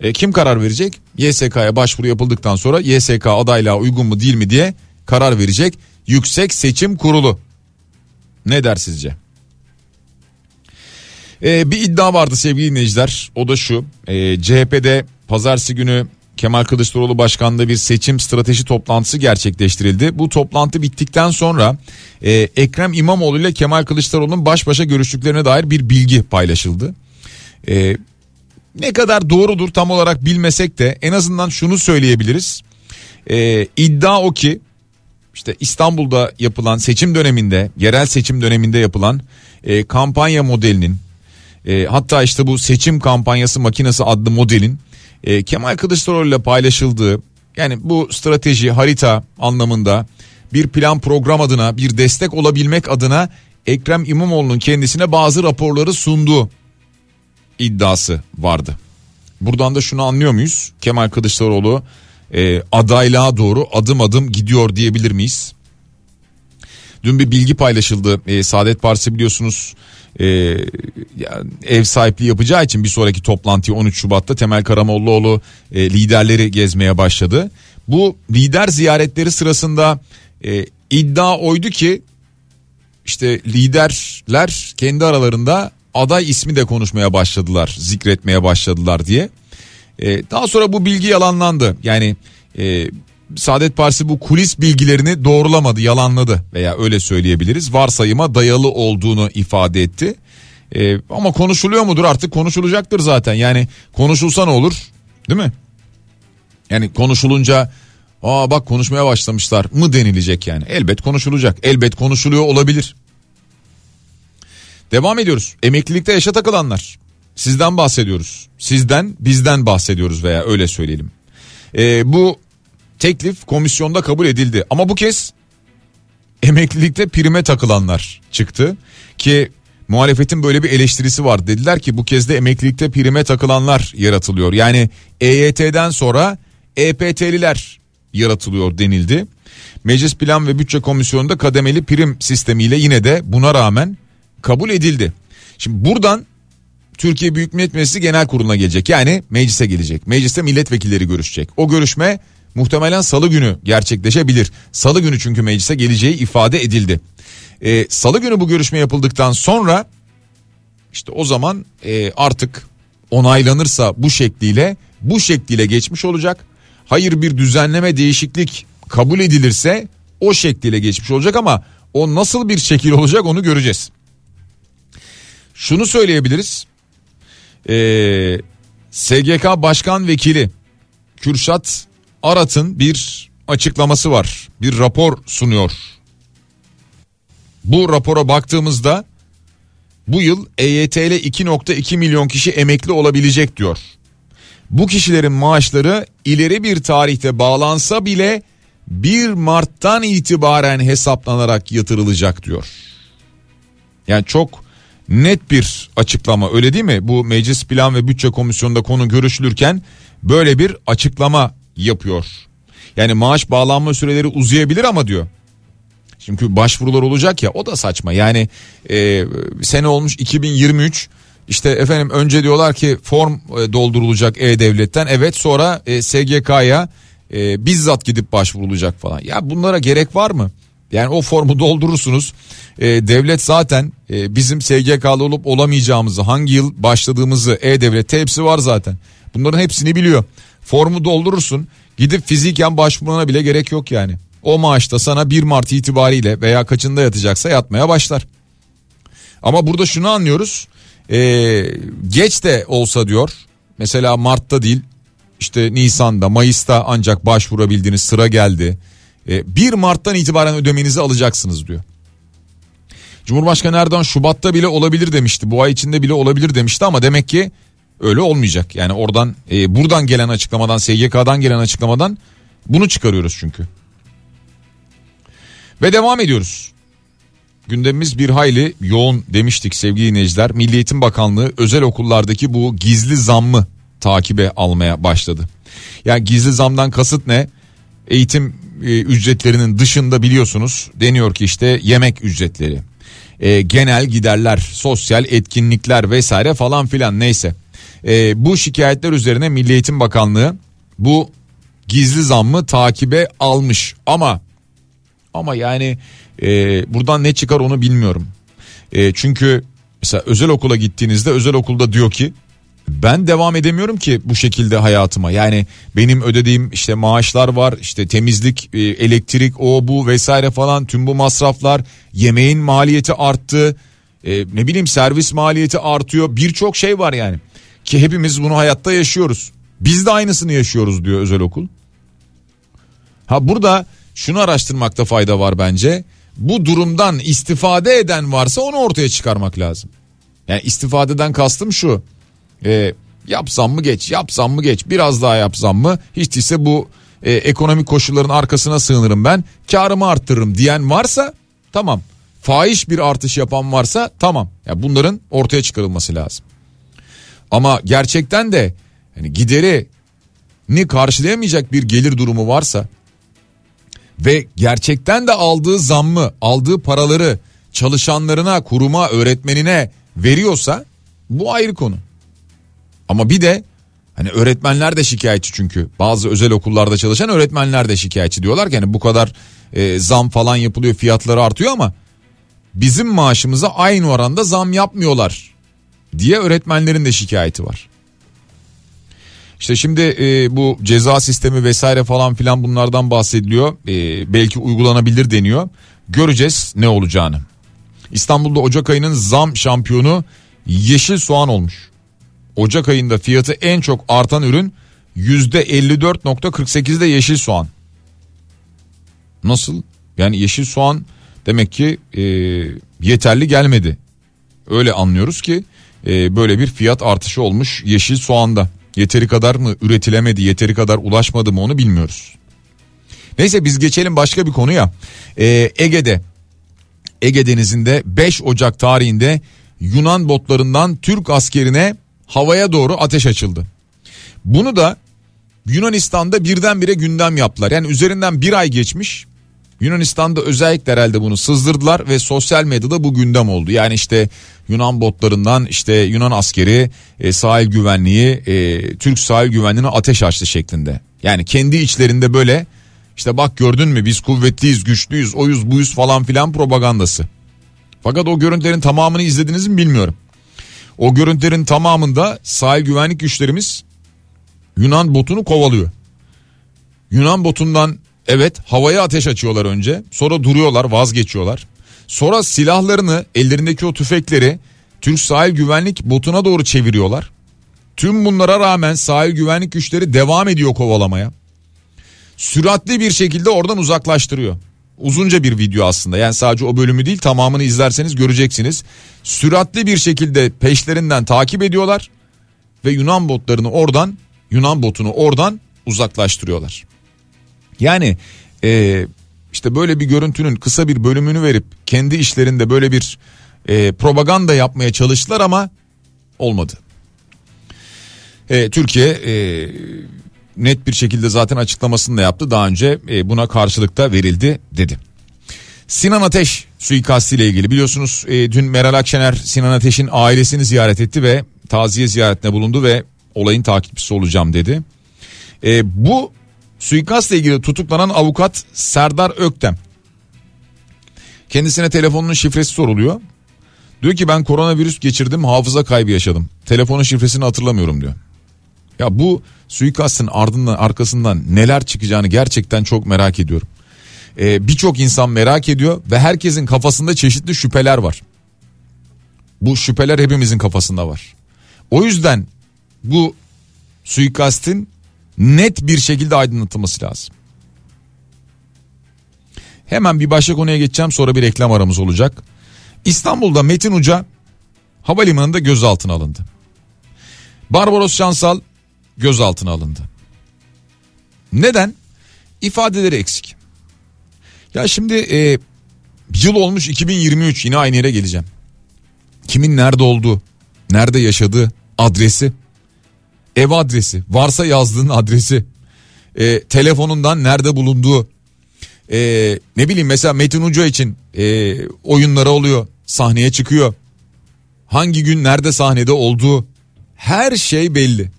E, kim karar verecek? YSK'ya başvuru yapıldıktan sonra YSK adaylığa uygun mu değil mi diye karar verecek Yüksek Seçim Kurulu. Ne der sizce? Ee, bir iddia vardı sevgili dinleyiciler. O da şu. E, CHP'de pazartesi günü Kemal Kılıçdaroğlu başkanlığı bir seçim strateji toplantısı gerçekleştirildi. Bu toplantı bittikten sonra e, Ekrem İmamoğlu ile Kemal Kılıçdaroğlu'nun baş başa görüştüklerine dair bir bilgi paylaşıldı. E, ne kadar doğrudur tam olarak bilmesek de en azından şunu söyleyebiliriz. E, iddia o ki işte İstanbul'da yapılan seçim döneminde yerel seçim döneminde yapılan e, kampanya modelinin e, hatta işte bu seçim kampanyası makinesi adlı modelin e, Kemal Kılıçdaroğlu ile paylaşıldığı yani bu strateji harita anlamında bir plan program adına bir destek olabilmek adına Ekrem İmamoğlu'nun kendisine bazı raporları sunduğu iddiası vardı. Buradan da şunu anlıyor muyuz? Kemal Kılıçdaroğlu e, adaylığa doğru adım adım gidiyor diyebilir miyiz? Dün bir bilgi paylaşıldı. E, Saadet Partisi biliyorsunuz e, yani ev sahipliği yapacağı için bir sonraki toplantıyı 13 Şubat'ta Temel Karamollaoğlu e, liderleri gezmeye başladı. Bu lider ziyaretleri sırasında e, iddia oydu ki işte liderler kendi aralarında aday ismi de konuşmaya başladılar, zikretmeye başladılar diye. Ee, daha sonra bu bilgi yalanlandı. Yani e, Saadet Partisi bu kulis bilgilerini doğrulamadı, yalanladı veya öyle söyleyebiliriz. Varsayıma dayalı olduğunu ifade etti. Ee, ama konuşuluyor mudur artık konuşulacaktır zaten. Yani konuşulsa ne olur değil mi? Yani konuşulunca aa bak konuşmaya başlamışlar mı denilecek yani. Elbet konuşulacak. Elbet konuşuluyor olabilir. Devam ediyoruz. Emeklilikte yaşa takılanlar. Sizden bahsediyoruz. Sizden bizden bahsediyoruz veya öyle söyleyelim. Ee, bu teklif komisyonda kabul edildi. Ama bu kez emeklilikte prime takılanlar çıktı. Ki muhalefetin böyle bir eleştirisi var. Dediler ki bu kez de emeklilikte prime takılanlar yaratılıyor. Yani EYT'den sonra EPT'liler yaratılıyor denildi. Meclis Plan ve Bütçe Komisyonu'nda kademeli prim sistemiyle yine de buna rağmen kabul edildi. Şimdi buradan Türkiye Büyük Millet Meclisi Genel Kurulu'na gelecek. Yani meclise gelecek. Mecliste milletvekilleri görüşecek. O görüşme muhtemelen salı günü gerçekleşebilir. Salı günü çünkü meclise geleceği ifade edildi. Ee, salı günü bu görüşme yapıldıktan sonra işte o zaman e, artık onaylanırsa bu şekliyle bu şekliyle geçmiş olacak. Hayır bir düzenleme değişiklik kabul edilirse o şekliyle geçmiş olacak ama o nasıl bir şekil olacak onu göreceğiz. Şunu söyleyebiliriz. Ee, SGK Başkan Vekili Kürşat Arat'ın bir açıklaması var. Bir rapor sunuyor. Bu rapora baktığımızda bu yıl EYT ile 2.2 milyon kişi emekli olabilecek diyor. Bu kişilerin maaşları ileri bir tarihte bağlansa bile 1 Mart'tan itibaren hesaplanarak yatırılacak diyor. Yani çok net bir açıklama öyle değil mi? Bu Meclis Plan ve Bütçe Komisyonu'nda konu görüşülürken böyle bir açıklama yapıyor. Yani maaş bağlanma süreleri uzayabilir ama diyor. Çünkü başvurular olacak ya o da saçma. Yani e, sene olmuş 2023 işte efendim önce diyorlar ki form e, doldurulacak E-Devlet'ten evet sonra e, SGK'ya e, bizzat gidip başvurulacak falan. Ya bunlara gerek var mı? Yani o formu doldurursunuz. E, devlet zaten e, bizim SGK'lı olup olamayacağımızı, hangi yıl başladığımızı E-Devlet'te hepsi var zaten. Bunların hepsini biliyor. Formu doldurursun. Gidip fiziken başvurmana bile gerek yok yani. O maaşta sana 1 Mart itibariyle veya kaçında yatacaksa yatmaya başlar. Ama burada şunu anlıyoruz. Ee, geç de olsa diyor. Mesela Mart'ta değil işte Nisan'da Mayıs'ta ancak başvurabildiğiniz sıra geldi. Ee, 1 Mart'tan itibaren ödemenizi alacaksınız diyor. Cumhurbaşkanı Erdoğan Şubat'ta bile olabilir demişti. Bu ay içinde bile olabilir demişti ama demek ki öyle olmayacak. Yani oradan e, buradan gelen açıklamadan SGK'dan gelen açıklamadan bunu çıkarıyoruz çünkü. Ve devam ediyoruz. Gündemimiz bir hayli yoğun demiştik sevgili dinleyiciler. Milli Eğitim Bakanlığı özel okullardaki bu gizli zammı takibe almaya başladı. Yani gizli zamdan kasıt ne? Eğitim e, ücretlerinin dışında biliyorsunuz deniyor ki işte yemek ücretleri, e, genel giderler, sosyal etkinlikler vesaire falan filan neyse. E, bu şikayetler üzerine Milli Eğitim Bakanlığı bu gizli zammı takibe almış ama ama yani e, buradan ne çıkar onu bilmiyorum. E, çünkü mesela özel okula gittiğinizde özel okulda diyor ki ben devam edemiyorum ki bu şekilde hayatıma. Yani benim ödediğim işte maaşlar var, işte temizlik, e, elektrik, o bu vesaire falan tüm bu masraflar, yemeğin maliyeti arttı. E, ne bileyim servis maliyeti artıyor. Birçok şey var yani. Ki hepimiz bunu hayatta yaşıyoruz. Biz de aynısını yaşıyoruz diyor özel okul. Ha burada şunu araştırmakta fayda var bence. Bu durumdan istifade eden varsa onu ortaya çıkarmak lazım. Yani istifadeden kastım şu. E, yapsam mı geç yapsam mı geç biraz daha yapsam mı hiç değilse bu e, ekonomik koşulların arkasına sığınırım ben karımı arttırırım diyen varsa tamam fahiş bir artış yapan varsa tamam yani bunların ortaya çıkarılması lazım. Ama gerçekten de yani gideri ni karşılayamayacak bir gelir durumu varsa ve gerçekten de aldığı zammı, aldığı paraları çalışanlarına, kuruma, öğretmenine veriyorsa bu ayrı konu. Ama bir de hani öğretmenler de şikayetçi çünkü bazı özel okullarda çalışan öğretmenler de şikayetçi diyorlar ki hani bu kadar e, zam falan yapılıyor fiyatları artıyor ama bizim maaşımıza aynı oranda zam yapmıyorlar diye öğretmenlerin de şikayeti var. İşte şimdi e, bu ceza sistemi vesaire falan filan bunlardan bahsediliyor. E, belki uygulanabilir deniyor. Göreceğiz ne olacağını. İstanbul'da Ocak ayının zam şampiyonu yeşil soğan olmuş. Ocak ayında fiyatı en çok artan ürün %54.48'de yeşil soğan. Nasıl? Yani yeşil soğan demek ki e, yeterli gelmedi. Öyle anlıyoruz ki e, böyle bir fiyat artışı olmuş yeşil soğanda. Yeteri kadar mı üretilemedi, yeteri kadar ulaşmadı mı onu bilmiyoruz. Neyse biz geçelim başka bir konuya. Ee, Ege'de, Ege Denizi'nde 5 Ocak tarihinde Yunan botlarından Türk askerine havaya doğru ateş açıldı. Bunu da Yunanistan'da birdenbire gündem yaptılar. Yani üzerinden bir ay geçmiş. Yunanistan'da özellikle herhalde bunu sızdırdılar ve sosyal medyada bu gündem oldu. Yani işte Yunan botlarından işte Yunan askeri e, sahil güvenliği e, Türk sahil güvenliğine ateş açtı şeklinde. Yani kendi içlerinde böyle işte bak gördün mü biz kuvvetliyiz güçlüyüz oyuz buyuz falan filan propagandası. Fakat o görüntülerin tamamını izlediniz mi bilmiyorum. O görüntülerin tamamında sahil güvenlik güçlerimiz Yunan botunu kovalıyor. Yunan botundan evet havaya ateş açıyorlar önce sonra duruyorlar vazgeçiyorlar. Sonra silahlarını ellerindeki o tüfekleri Türk sahil güvenlik botuna doğru çeviriyorlar. Tüm bunlara rağmen sahil güvenlik güçleri devam ediyor kovalamaya. Süratli bir şekilde oradan uzaklaştırıyor. Uzunca bir video aslında yani sadece o bölümü değil tamamını izlerseniz göreceksiniz. Süratli bir şekilde peşlerinden takip ediyorlar ve Yunan botlarını oradan Yunan botunu oradan uzaklaştırıyorlar. Yani e, işte böyle bir görüntünün kısa bir bölümünü verip kendi işlerinde böyle bir e, propaganda yapmaya çalıştılar ama olmadı. E, Türkiye e, net bir şekilde zaten açıklamasını da yaptı. Daha önce e, buna karşılık da verildi dedi. Sinan Ateş suikastı ile ilgili biliyorsunuz e, dün Meral Akşener Sinan Ateş'in ailesini ziyaret etti ve taziye ziyaretine bulundu ve olayın takipçisi olacağım dedi. E, bu suikastla ilgili tutuklanan avukat Serdar Öktem. Kendisine telefonunun şifresi soruluyor. Diyor ki ben koronavirüs geçirdim hafıza kaybı yaşadım. Telefonun şifresini hatırlamıyorum diyor. Ya bu suikastın ardından arkasından neler çıkacağını gerçekten çok merak ediyorum. Ee, Birçok insan merak ediyor ve herkesin kafasında çeşitli şüpheler var. Bu şüpheler hepimizin kafasında var. O yüzden bu suikastin net bir şekilde aydınlatılması lazım. Hemen bir başka konuya geçeceğim sonra bir reklam aramız olacak. İstanbul'da Metin Uca havalimanında gözaltına alındı. Barbaros Şansal gözaltına alındı. Neden? İfadeleri eksik. Ya şimdi e, yıl olmuş 2023 yine aynı yere geleceğim. Kimin nerede olduğu, nerede yaşadığı, adresi, ev adresi, varsa yazdığın adresi, e, telefonundan nerede bulunduğu, e, ne bileyim mesela Metin Uca için e, oyunları oluyor, sahneye çıkıyor. Hangi gün nerede sahnede olduğu her şey belli.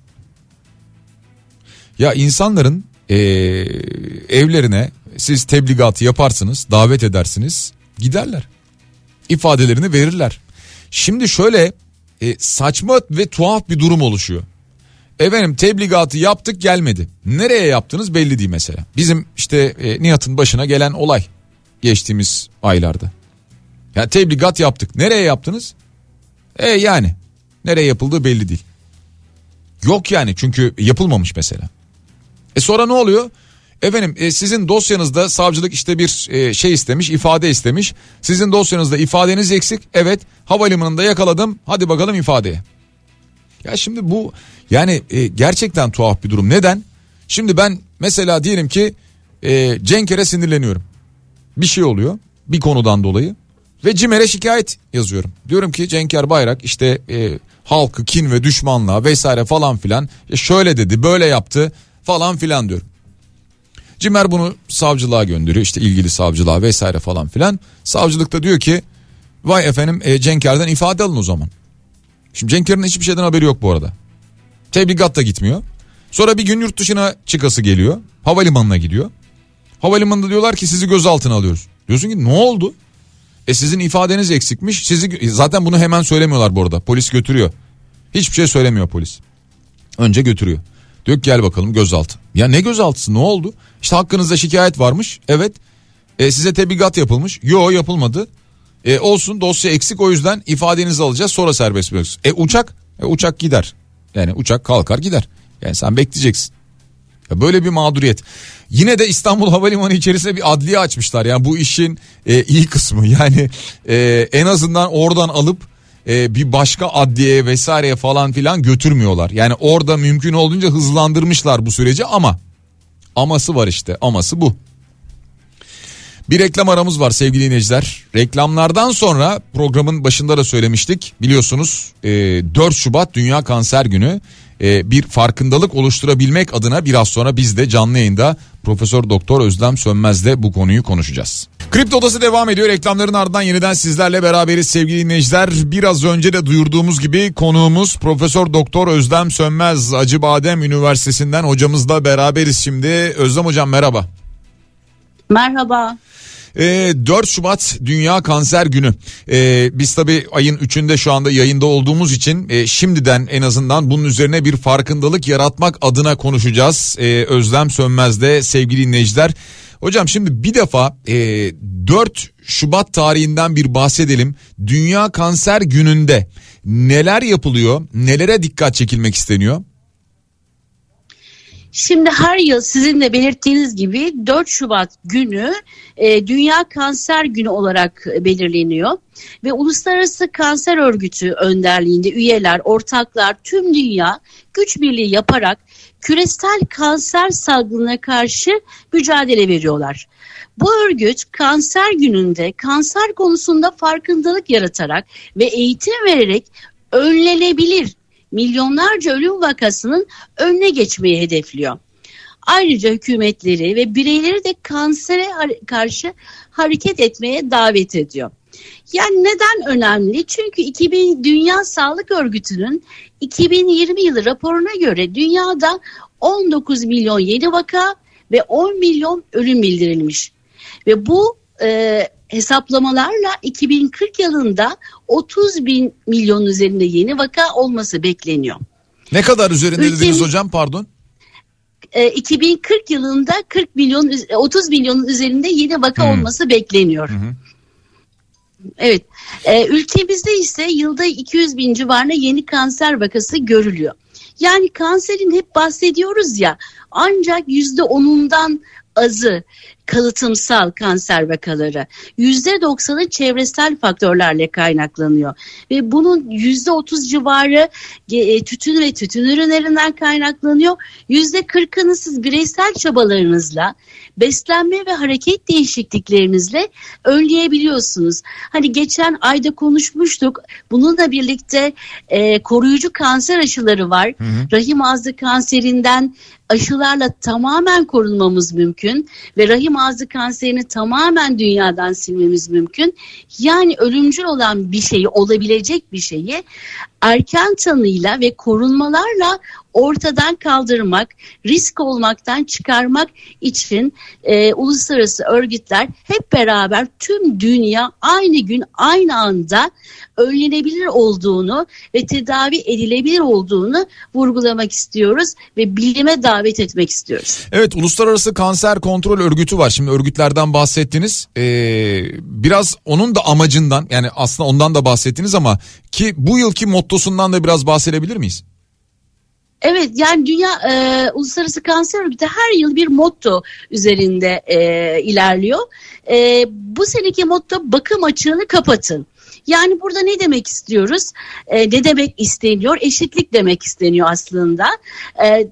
Ya insanların e, evlerine siz tebligatı yaparsınız, davet edersiniz, giderler. İfadelerini verirler. Şimdi şöyle e, saçma ve tuhaf bir durum oluşuyor. Efendim tebligatı yaptık gelmedi. Nereye yaptınız belli değil mesela. Bizim işte e, Nihat'ın başına gelen olay geçtiğimiz aylarda. Ya tebligat yaptık. Nereye yaptınız? E yani nereye yapıldığı belli değil. Yok yani çünkü yapılmamış mesela. E sonra ne oluyor? Efendim e, sizin dosyanızda savcılık işte bir e, şey istemiş ifade istemiş. Sizin dosyanızda ifadeniz eksik. Evet havalimanında yakaladım hadi bakalım ifadeye. Ya şimdi bu yani e, gerçekten tuhaf bir durum. Neden? Şimdi ben mesela diyelim ki e, Cenker'e sinirleniyorum. Bir şey oluyor bir konudan dolayı. Ve CİMER'e şikayet yazıyorum. Diyorum ki Cenker Bayrak işte e, halkı kin ve düşmanlığa vesaire falan filan e, şöyle dedi böyle yaptı falan filan diyorum. Cimer bunu savcılığa gönderiyor işte ilgili savcılığa vesaire falan filan. Savcılık da diyor ki vay efendim e, Cenker'den ifade alın o zaman. Şimdi Cenker'in hiçbir şeyden haberi yok bu arada. Tebligat da gitmiyor. Sonra bir gün yurt dışına çıkası geliyor. Havalimanına gidiyor. Havalimanında diyorlar ki sizi gözaltına alıyoruz. Diyorsun ki ne oldu? E sizin ifadeniz eksikmiş. Sizi zaten bunu hemen söylemiyorlar bu arada. Polis götürüyor. Hiçbir şey söylemiyor polis. Önce götürüyor. Diyor ki gel bakalım gözaltı. Ya ne gözaltısı ne oldu? İşte hakkınızda şikayet varmış. Evet. E, size tebligat yapılmış. Yo yapılmadı. E, olsun dosya eksik o yüzden ifadenizi alacağız sonra serbest bırakırız. E uçak? E, uçak gider. Yani uçak kalkar gider. Yani sen bekleyeceksin. Ya böyle bir mağduriyet. Yine de İstanbul Havalimanı içerisinde bir adliye açmışlar. Yani bu işin e, iyi kısmı. Yani e, en azından oradan alıp e, bir başka adliyeye vesaireye falan filan götürmüyorlar. Yani orada mümkün olduğunca hızlandırmışlar bu süreci ama aması var işte aması bu. Bir reklam aramız var sevgili dinleyiciler. Reklamlardan sonra programın başında da söylemiştik. Biliyorsunuz 4 Şubat Dünya Kanser Günü. Bir farkındalık oluşturabilmek adına biraz sonra biz de canlı yayında Profesör Doktor Özlem Sönmez'le bu konuyu konuşacağız. Kripto Odası devam ediyor. Reklamların ardından yeniden sizlerle beraberiz sevgili dinleyiciler. Biraz önce de duyurduğumuz gibi konuğumuz Profesör Doktor Özlem Sönmez Acıbadem Üniversitesi'nden hocamızla beraberiz şimdi. Özlem hocam merhaba. Merhaba. E, ee, 4 Şubat Dünya Kanser Günü. E, biz tabi ayın 3'ünde şu anda yayında olduğumuz için e, şimdiden en azından bunun üzerine bir farkındalık yaratmak adına konuşacağız. E, Özlem Sönmez'de sevgili dinleyiciler. Hocam şimdi bir defa e, 4 Şubat tarihinden bir bahsedelim. Dünya Kanser Günü'nde neler yapılıyor? Nelere dikkat çekilmek isteniyor? Şimdi her yıl sizin de belirttiğiniz gibi 4 Şubat günü e, Dünya Kanser Günü olarak belirleniyor ve Uluslararası Kanser Örgütü önderliğinde üyeler, ortaklar tüm dünya güç birliği yaparak küresel kanser salgınına karşı mücadele veriyorlar. Bu örgüt kanser gününde kanser konusunda farkındalık yaratarak ve eğitim vererek önlenebilir milyonlarca ölüm vakasının önüne geçmeyi hedefliyor. Ayrıca hükümetleri ve bireyleri de kansere karşı hareket etmeye davet ediyor. Yani neden önemli? Çünkü 2000 Dünya Sağlık Örgütü'nün 2020 yılı raporuna göre dünyada 19 milyon yeni vaka ve 10 milyon ölüm bildirilmiş. Ve bu e, hesaplamalarla 2040 yılında 30 bin milyon üzerinde yeni vaka olması bekleniyor. Ne kadar üzerinde Ülkenin, dediniz hocam pardon? E, 2040 yılında 40 milyon 30 milyonun üzerinde yeni vaka hmm. olması bekleniyor. Hmm. Evet. E, ülkemizde ise yılda 200 bin civarında yeni kanser vakası görülüyor. Yani kanserin hep bahsediyoruz ya ancak yüzde onundan azı kalıtımsal kanser vakaları. Yüzde doksanı çevresel faktörlerle kaynaklanıyor. Ve bunun yüzde otuz civarı e, tütün ve tütün ürünlerinden kaynaklanıyor. Yüzde kırkını siz bireysel çabalarınızla beslenme ve hareket değişikliklerinizle önleyebiliyorsunuz. Hani geçen ayda konuşmuştuk. Bununla birlikte e, koruyucu kanser aşıları var. Hı hı. Rahim ağzı kanserinden aşılarla tamamen korunmamız mümkün ve rahim ağzı kanserini tamamen dünyadan silmemiz mümkün. Yani ölümcül olan bir şeyi, olabilecek bir şeyi erken tanıyla ve korunmalarla ortadan kaldırmak, risk olmaktan çıkarmak için e, uluslararası örgütler hep beraber tüm dünya aynı gün aynı anda önlenebilir olduğunu ve tedavi edilebilir olduğunu vurgulamak istiyoruz ve bilime davet etmek istiyoruz. Evet Uluslararası Kanser Kontrol Örgütü var. Şimdi örgütlerden bahsettiniz. Ee, biraz onun da amacından yani aslında ondan da bahsettiniz ama ki bu yılki mottosundan da biraz bahsedebilir miyiz? Evet yani Dünya e, Uluslararası Kanser Örgütü her yıl bir motto üzerinde e, ilerliyor. E, bu seneki motto bakım açığını kapatın. Yani burada ne demek istiyoruz? E, ne demek isteniyor? Eşitlik demek isteniyor aslında. E,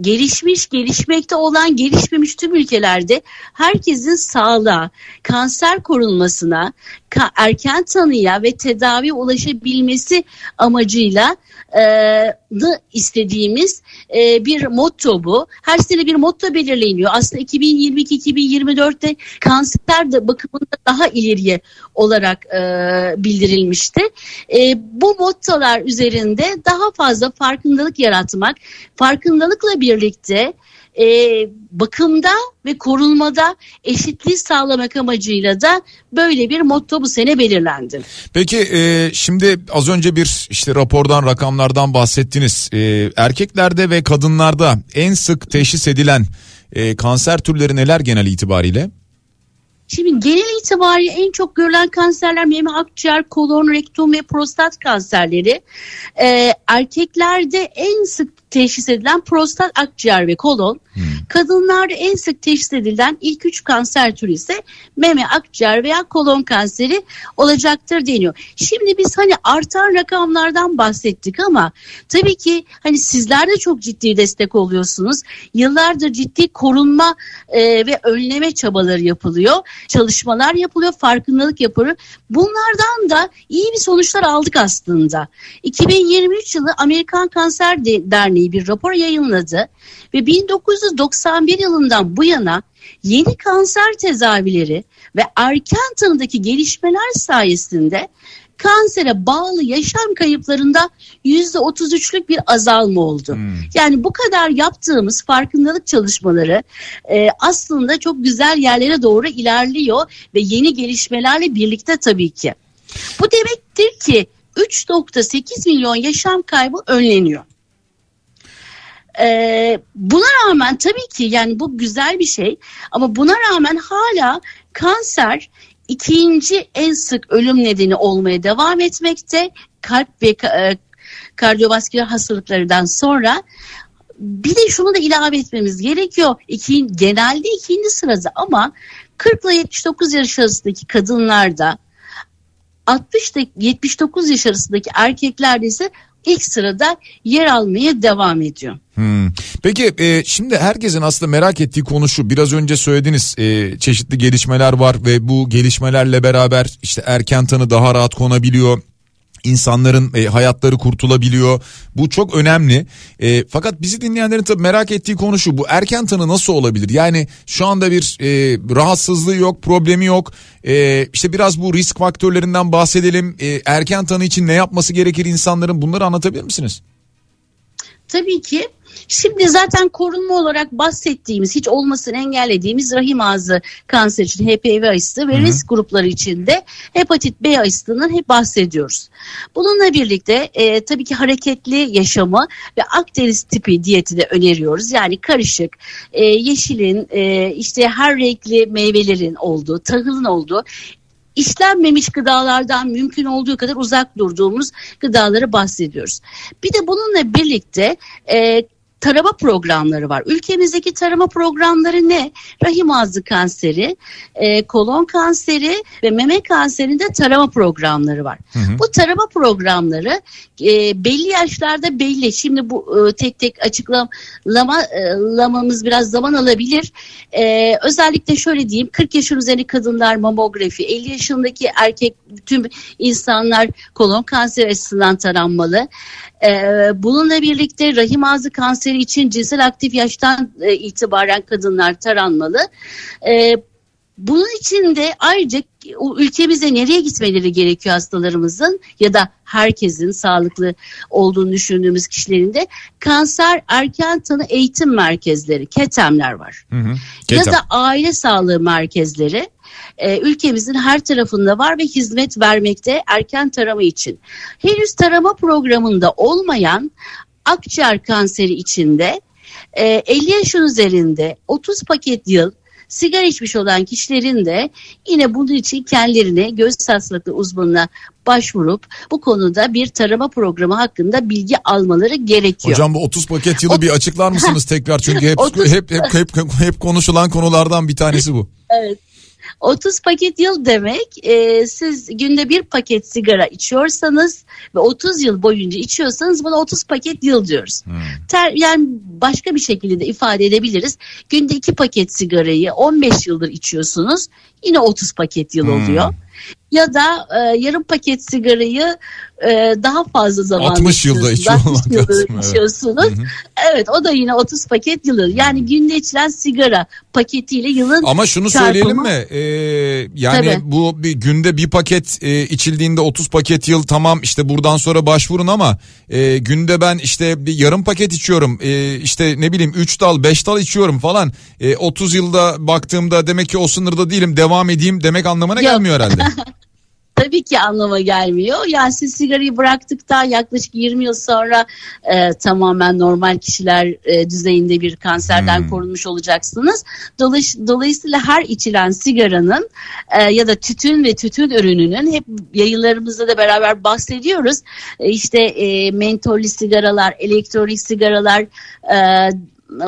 gelişmiş, gelişmekte olan, gelişmemiş tüm ülkelerde herkesin sağlığa, kanser korunmasına, erken tanıya ve tedavi ulaşabilmesi amacıyla e, istediğimiz e, bir motto bu. Her sene bir motto belirleniyor. Aslında 2022-2024'te kanser de bakımında daha ileriye olarak e, bildirilmişti. E, bu mottolar üzerinde daha fazla farkındalık yaratmak, farkındalıkla birlikte e, bakımda ve korunmada eşitliği sağlamak amacıyla da böyle bir motto bu sene belirlendi. Peki e, şimdi az önce bir işte rapordan rakamlardan bahsettiniz. E, erkeklerde ve kadınlarda en sık teşhis edilen e, kanser türleri neler genel itibariyle? Şimdi genel itibariyle en çok görülen kanserler meme akciğer, kolon, rektum ve prostat kanserleri. Ee, erkeklerde en sık teşhis edilen prostat, akciğer ve kolon. Hmm. Kadınlarda en sık teşhis edilen ilk üç kanser türü ise meme, akciğer veya kolon kanseri olacaktır deniyor. Şimdi biz hani artan rakamlardan bahsettik ama tabii ki hani sizler de çok ciddi destek oluyorsunuz. Yıllardır ciddi korunma e, ve önleme çabaları yapılıyor. Çalışmalar yapılıyor, farkındalık yapılıyor. Bunlardan da iyi bir sonuçlar aldık aslında. 2023 yılı Amerikan Kanser Derneği bir rapor yayınladı ve 1991 yılından bu yana yeni kanser tedavileri ve erken tanıdaki gelişmeler sayesinde kansere bağlı yaşam kayıplarında yüzde otuz üçlük bir azalma oldu. Hmm. Yani bu kadar yaptığımız farkındalık çalışmaları e, aslında çok güzel yerlere doğru ilerliyor ve yeni gelişmelerle birlikte tabii ki. Bu demektir ki 3.8 milyon yaşam kaybı önleniyor. Ee, buna rağmen tabii ki yani bu güzel bir şey ama buna rağmen hala kanser ikinci en sık ölüm nedeni olmaya devam etmekte. Kalp ve e, kardiyovasküler hastalıklardan sonra bir de şunu da ilave etmemiz gerekiyor. İki, genelde ikinci sırada ama 40 ile 79 yaş arasındaki kadınlarda 60 ile 79 yaş arasındaki erkeklerde ise ilk sırada yer almaya devam ediyor. Hmm. Peki e, şimdi herkesin aslında merak ettiği konu şu biraz önce söylediniz e, çeşitli gelişmeler var ve bu gelişmelerle beraber işte erken tanı daha rahat konabiliyor insanların e, hayatları kurtulabiliyor. Bu çok önemli. E, fakat bizi dinleyenlerin tabii merak ettiği konu şu. Bu erken tanı nasıl olabilir? Yani şu anda bir e, rahatsızlığı yok, problemi yok. E, işte biraz bu risk faktörlerinden bahsedelim. E, erken tanı için ne yapması gerekir insanların? Bunları anlatabilir misiniz? Tabii ki. Şimdi zaten korunma olarak bahsettiğimiz hiç olmasını engellediğimiz rahim ağzı kanser için HPV aşısı ve Hı-hı. risk grupları için de hepatit B aşısından hep bahsediyoruz. Bununla birlikte e, tabii ki hareketli yaşamı ve akdeniz tipi diyeti de öneriyoruz. Yani karışık, e, yeşilin, e, işte her renkli meyvelerin olduğu, tahılın olduğu işlenmemiş gıdalardan mümkün olduğu kadar uzak durduğumuz gıdaları bahsediyoruz. Bir de bununla birlikte e, tarama programları var. Ülkemizdeki tarama programları ne? Rahim ağzı kanseri, e, kolon kanseri ve meme kanserinde tarama programları var. Hı hı. Bu tarama programları e, belli yaşlarda belli. Şimdi bu e, tek tek açıklamamız biraz zaman alabilir. E, özellikle şöyle diyeyim 40 yaşın üzerinde kadınlar mamografi, 50 yaşındaki erkek tüm insanlar kolon kanseri açısından taranmalı. Ee, bununla birlikte rahim ağzı kanseri için cinsel aktif yaştan e, itibaren kadınlar taranmalı. Bunun için de ayrıca ülkemize nereye gitmeleri gerekiyor hastalarımızın ya da herkesin sağlıklı olduğunu düşündüğümüz kişilerin de kanser erken tanı eğitim merkezleri, KETEM'ler var. Hı hı, Ya da aile sağlığı merkezleri e, ülkemizin her tarafında var ve hizmet vermekte erken tarama için. Henüz tarama programında olmayan akciğer kanseri içinde e, 50 yaşın üzerinde 30 paket yıl sigara içmiş olan kişilerin de yine bunun için kendilerine göz hastalıklı uzmanına başvurup bu konuda bir tarama programı hakkında bilgi almaları gerekiyor. Hocam bu 30 paket yılı bir açıklar mısınız (laughs) tekrar çünkü hep, 30... hep, hep hep hep konuşulan konulardan bir tanesi bu. evet. 30 paket yıl demek e, siz günde bir paket sigara içiyorsanız ve 30 yıl boyunca içiyorsanız buna 30 paket yıl diyoruz. Hmm. Ter, yani başka bir şekilde de ifade edebiliriz. Günde iki paket sigarayı 15 yıldır içiyorsunuz yine 30 paket yıl hmm. Ya da e, yarım paket sigarayı e, daha fazla zaman 60 yılda içiyorsunuz. içiyorsunuz. Evet. Evet o da yine 30 paket yılı. Yani günde içilen sigara paketiyle yılın Ama şunu çarpımı- söyleyelim mi? Ee, yani Tabii. bu bir günde bir paket e, içildiğinde 30 paket yıl tamam işte buradan sonra başvurun ama e, günde ben işte bir yarım paket içiyorum. E, işte ne bileyim 3 dal 5 dal içiyorum falan. E, 30 yılda baktığımda demek ki o sınırda değilim devam edeyim demek anlamına Yok. gelmiyor herhalde. (laughs) (laughs) Tabii ki anlama gelmiyor. Yani siz sigarayı bıraktıktan yaklaşık 20 yıl sonra e, tamamen normal kişiler e, düzeyinde bir kanserden Hmm. korunmuş olacaksınız. Dolay- dolayısıyla her içilen sigaranın e, ya da tütün ve tütün ürününün hep yayınlarımızda da beraber bahsediyoruz. E, işte e, mentollü sigaralar, elektronik sigaralar, e,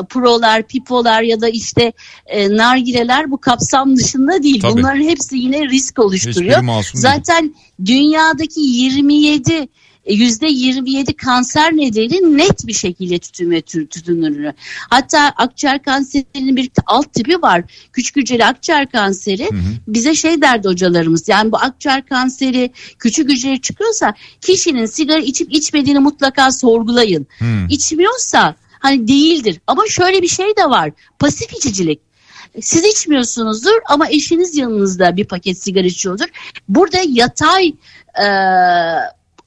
prolar, pipolar ya da işte e, nargileler bu kapsam dışında değil. Tabii. Bunların hepsi yine risk oluşturuyor. Masum değil. Zaten dünyadaki 27 yüzde 27 kanser nedeni net bir şekilde tütün ve tü- tütün ürünü. Hatta akciğer kanserinin bir alt tipi var. Küçük hücreli akciğer kanseri. Bize şey derdi hocalarımız. Yani bu akciğer kanseri küçük hücreli çıkıyorsa kişinin sigara içip içmediğini mutlaka sorgulayın. Hmm. İçmiyorsa hani değildir. Ama şöyle bir şey de var. Pasif içicilik. Siz içmiyorsunuzdur ama eşiniz yanınızda bir paket sigara içiyordur. Burada yatay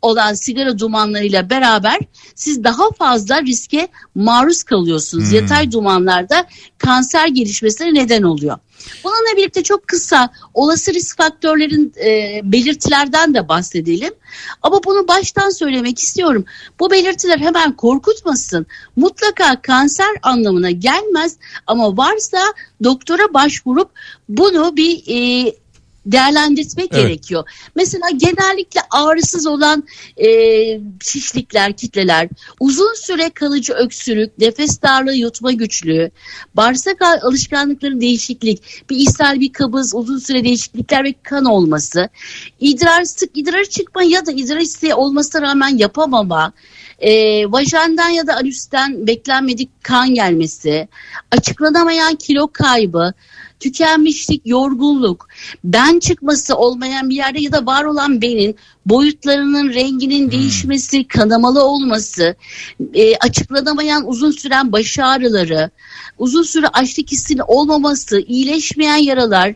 olan sigara dumanlarıyla beraber siz daha fazla riske maruz kalıyorsunuz. Hmm. Yatay dumanlarda kanser gelişmesine neden oluyor. Bununla birlikte çok kısa olası risk faktörlerin e, belirtilerden de bahsedelim. Ama bunu baştan söylemek istiyorum. Bu belirtiler hemen korkutmasın. Mutlaka kanser anlamına gelmez ama varsa doktora başvurup bunu bir e, değerlendirmek Evet. gerekiyor. Mesela genellikle ağrısız olan e, şişlikler, kitleler, uzun süre kalıcı öksürük, nefes darlığı, yutma güçlüğü, bağırsak alışkanlıkları değişiklik, bir ishal, bir kabız, uzun süre değişiklikler ve kan olması, idrar sık idrar çıkma ya da idrar isteği olmasına rağmen yapamama, e, vajandan ya da anüsten beklenmedik kan gelmesi, açıklanamayan kilo kaybı, tükenmişlik, yorgunluk, ben çıkması olmayan bir yerde ya da var olan benin boyutlarının renginin değişmesi, kanamalı olması, e, açıklanamayan uzun süren baş ağrıları, uzun süre açlık hissinin olmaması, iyileşmeyen yaralar,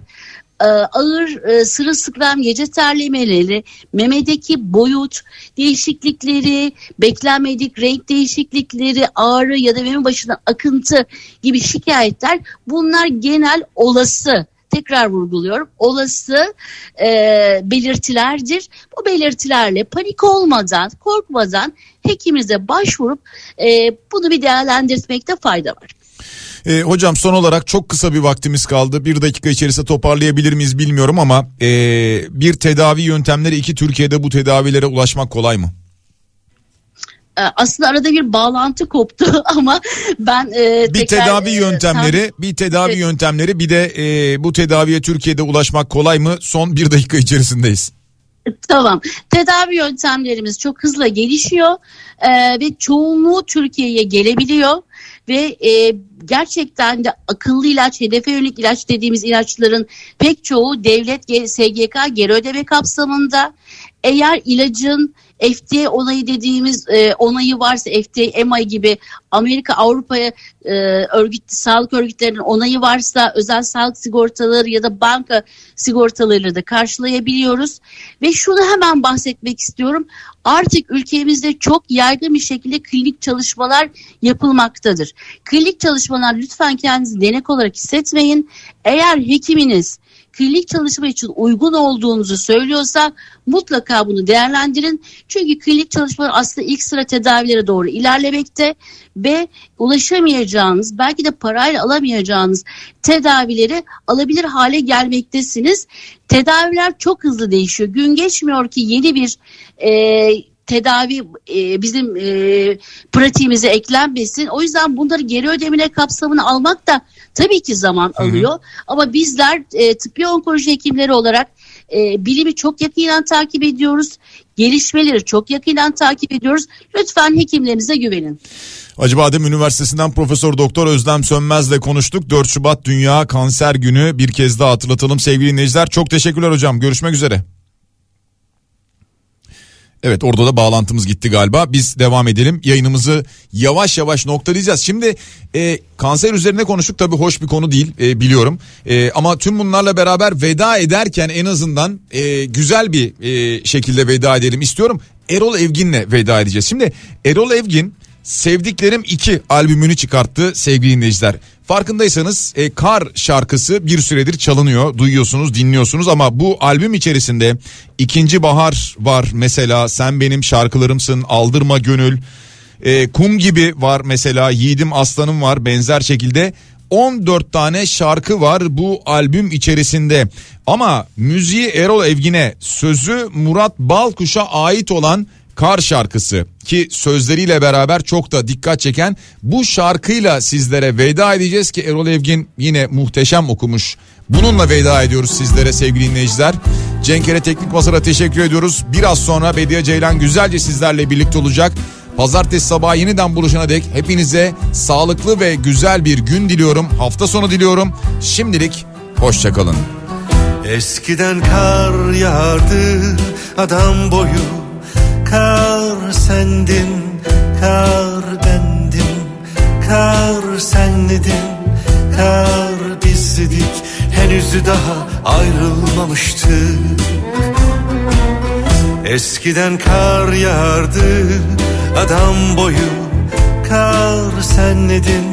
e, ağır e, sırılsıklam gece terlemeleri, memedeki boyut değişiklikleri, beklenmedik renk değişiklikleri, ağrı ya da meme başına akıntı gibi şikayetler bunlar genel olası tekrar vurguluyorum olası e, belirtilerdir. Bu belirtilerle panik olmadan, korkmadan hekimize başvurup e, bunu bir değerlendirmekte fayda var. E, hocam son olarak çok kısa bir vaktimiz kaldı. Bir dakika içerisinde toparlayabilir miyiz bilmiyorum ama e, bir tedavi yöntemleri iki Türkiye'de bu tedavilere ulaşmak kolay mı? E, aslında arada bir bağlantı koptu (laughs) ama ben e, Bir tekrar, tedavi e, yöntemleri, bir tedavi Evet. yöntemleri, bir de e, bu tedaviye Türkiye'de ulaşmak kolay mı? Son bir dakika içerisindeyiz. Tamam. Tedavi yöntemlerimiz çok hızla gelişiyor e, ve çoğunluğu Türkiye'ye gelebiliyor ve e, gerçekten de akıllı ilaç, hedefe yönelik ilaç dediğimiz ilaçların pek çoğu devlet SGK geri ödeme kapsamında. Eğer ilacın FDA onayı dediğimiz e, onayı varsa FDA, EMA gibi Amerika, Avrupa'ya e, örgüt, sağlık örgütlerinin onayı varsa özel sağlık sigortaları ya da banka sigortalarıyla da karşılayabiliyoruz. Ve şunu hemen bahsetmek istiyorum. Artık ülkemizde çok yaygın bir şekilde klinik çalışmalar yapılmaktadır. Klinik çalışmalar lütfen kendinizi denek olarak hissetmeyin. Eğer hekiminiz klinik çalışma için uygun olduğunuzu söylüyorsa mutlaka bunu değerlendirin. Çünkü klinik çalışmalar aslında ilk sıra tedavilere doğru ilerlemekte ve ulaşamayacağınız belki de parayla alamayacağınız tedavileri alabilir hale gelmektesiniz. Tedaviler çok hızlı değişiyor. Gün geçmiyor ki yeni bir e, tedavi e, bizim e, pratiğimize eklenmesin. O yüzden bunları geri ödemine kapsamını almak da tabii ki zaman alıyor. Ama bizler e, tıbbi onkoloji hekimleri olarak e, bilimi çok yakından takip ediyoruz. Gelişmeleri çok yakından takip ediyoruz. Lütfen hekimlerinize güvenin. Acıbadem Üniversitesi'nden Profesör Doktor Özlem Sönmez'le konuştuk. 4 Şubat Dünya Kanser Günü bir kez daha hatırlatalım sevgili dinleyiciler. Çok teşekkürler hocam. Görüşmek üzere. Evet orada da bağlantımız gitti galiba. Biz devam edelim. Yayınımızı yavaş yavaş noktalayacağız. Şimdi e, kanser üzerine konuştuk tabii hoş bir konu değil e, biliyorum. E, ama tüm bunlarla beraber veda ederken en azından e, güzel bir e, şekilde veda edelim istiyorum. Erol Evgin'le veda edeceğiz. Şimdi Erol Evgin Sevdiklerim 2 albümünü çıkarttı sevgili dinleyiciler. Farkındaysanız e, Kar şarkısı bir süredir çalınıyor, duyuyorsunuz, dinliyorsunuz ama bu albüm içerisinde ikinci bahar var mesela sen benim şarkılarımsın, aldırma gönül, e, kum gibi var mesela yiğidim aslanım var benzer şekilde 14 tane şarkı var bu albüm içerisinde. Ama müziği Erol Evgin'e, sözü Murat Balkuş'a ait olan Kar şarkısı ki sözleriyle beraber çok da dikkat çeken bu şarkıyla sizlere veda edeceğiz ki Erol Evgin yine muhteşem okumuş. Bununla veda ediyoruz sizlere sevgili dinleyiciler. Cenkere Teknik Masar'a teşekkür ediyoruz. Biraz sonra Bediye Ceylan güzelce sizlerle birlikte olacak. Pazartesi sabahı yeniden buluşana dek hepinize sağlıklı ve güzel bir gün diliyorum. Hafta sonu diliyorum. Şimdilik hoşçakalın. Eskiden kar yağardı adam boyu sendin, kar bendim Kar senledin, kar bizdik Henüz daha ayrılmamıştık Eskiden kar yağardı adam boyu Kar senledin,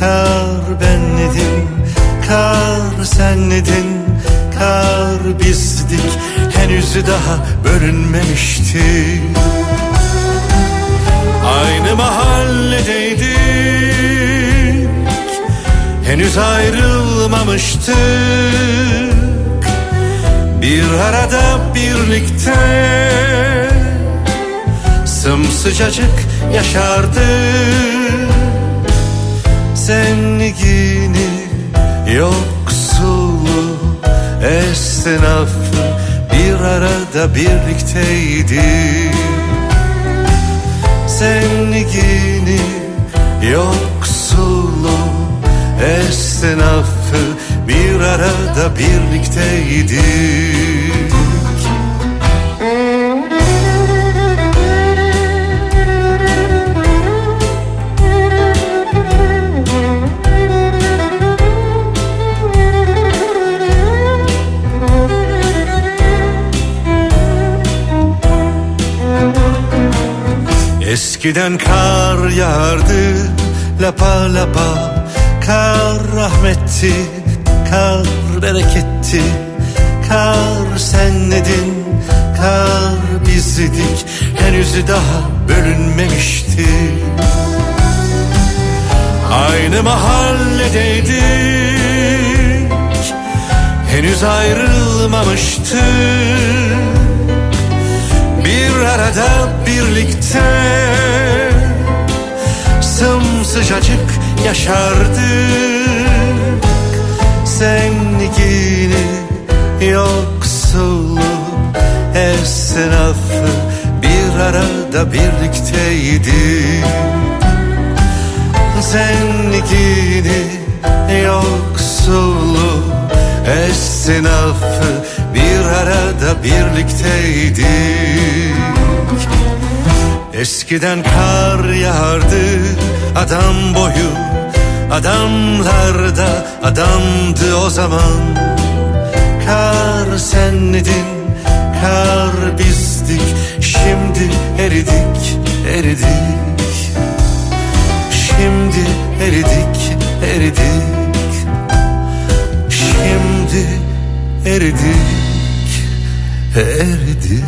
kar benledim Kar senledin, kar bizdik henüz daha bölünmemişti Aynı mahalledeydik Henüz ayrılmamıştık. Bir arada birlikte Sımsıcacık yaşardık Zengini yoksulu esnafı bir arada birlikteydik Zengini yoksulu esnafı bir arada birlikteydik Eskiden kar yağardı lapa lapa. Kar rahmetti, kar bereketti. Kar senledin, kar bizdik Henüz daha bölünmemişti. Aynı mahalledeydik Henüz ayrılmamıştık arada birlikte Sımsıcacık yaşardık. Zengini yoksulu esnafı Bir arada birlikteydik Zengini yoksulu esnafı bir arada birlikteydik Eskiden kar yağardı adam boyu Adamlar da adamdı o zaman. Kar senledin, kar bizdik Şimdi eridik, eridik. Şimdi eridik, eridik. Şimdi eridik, eridik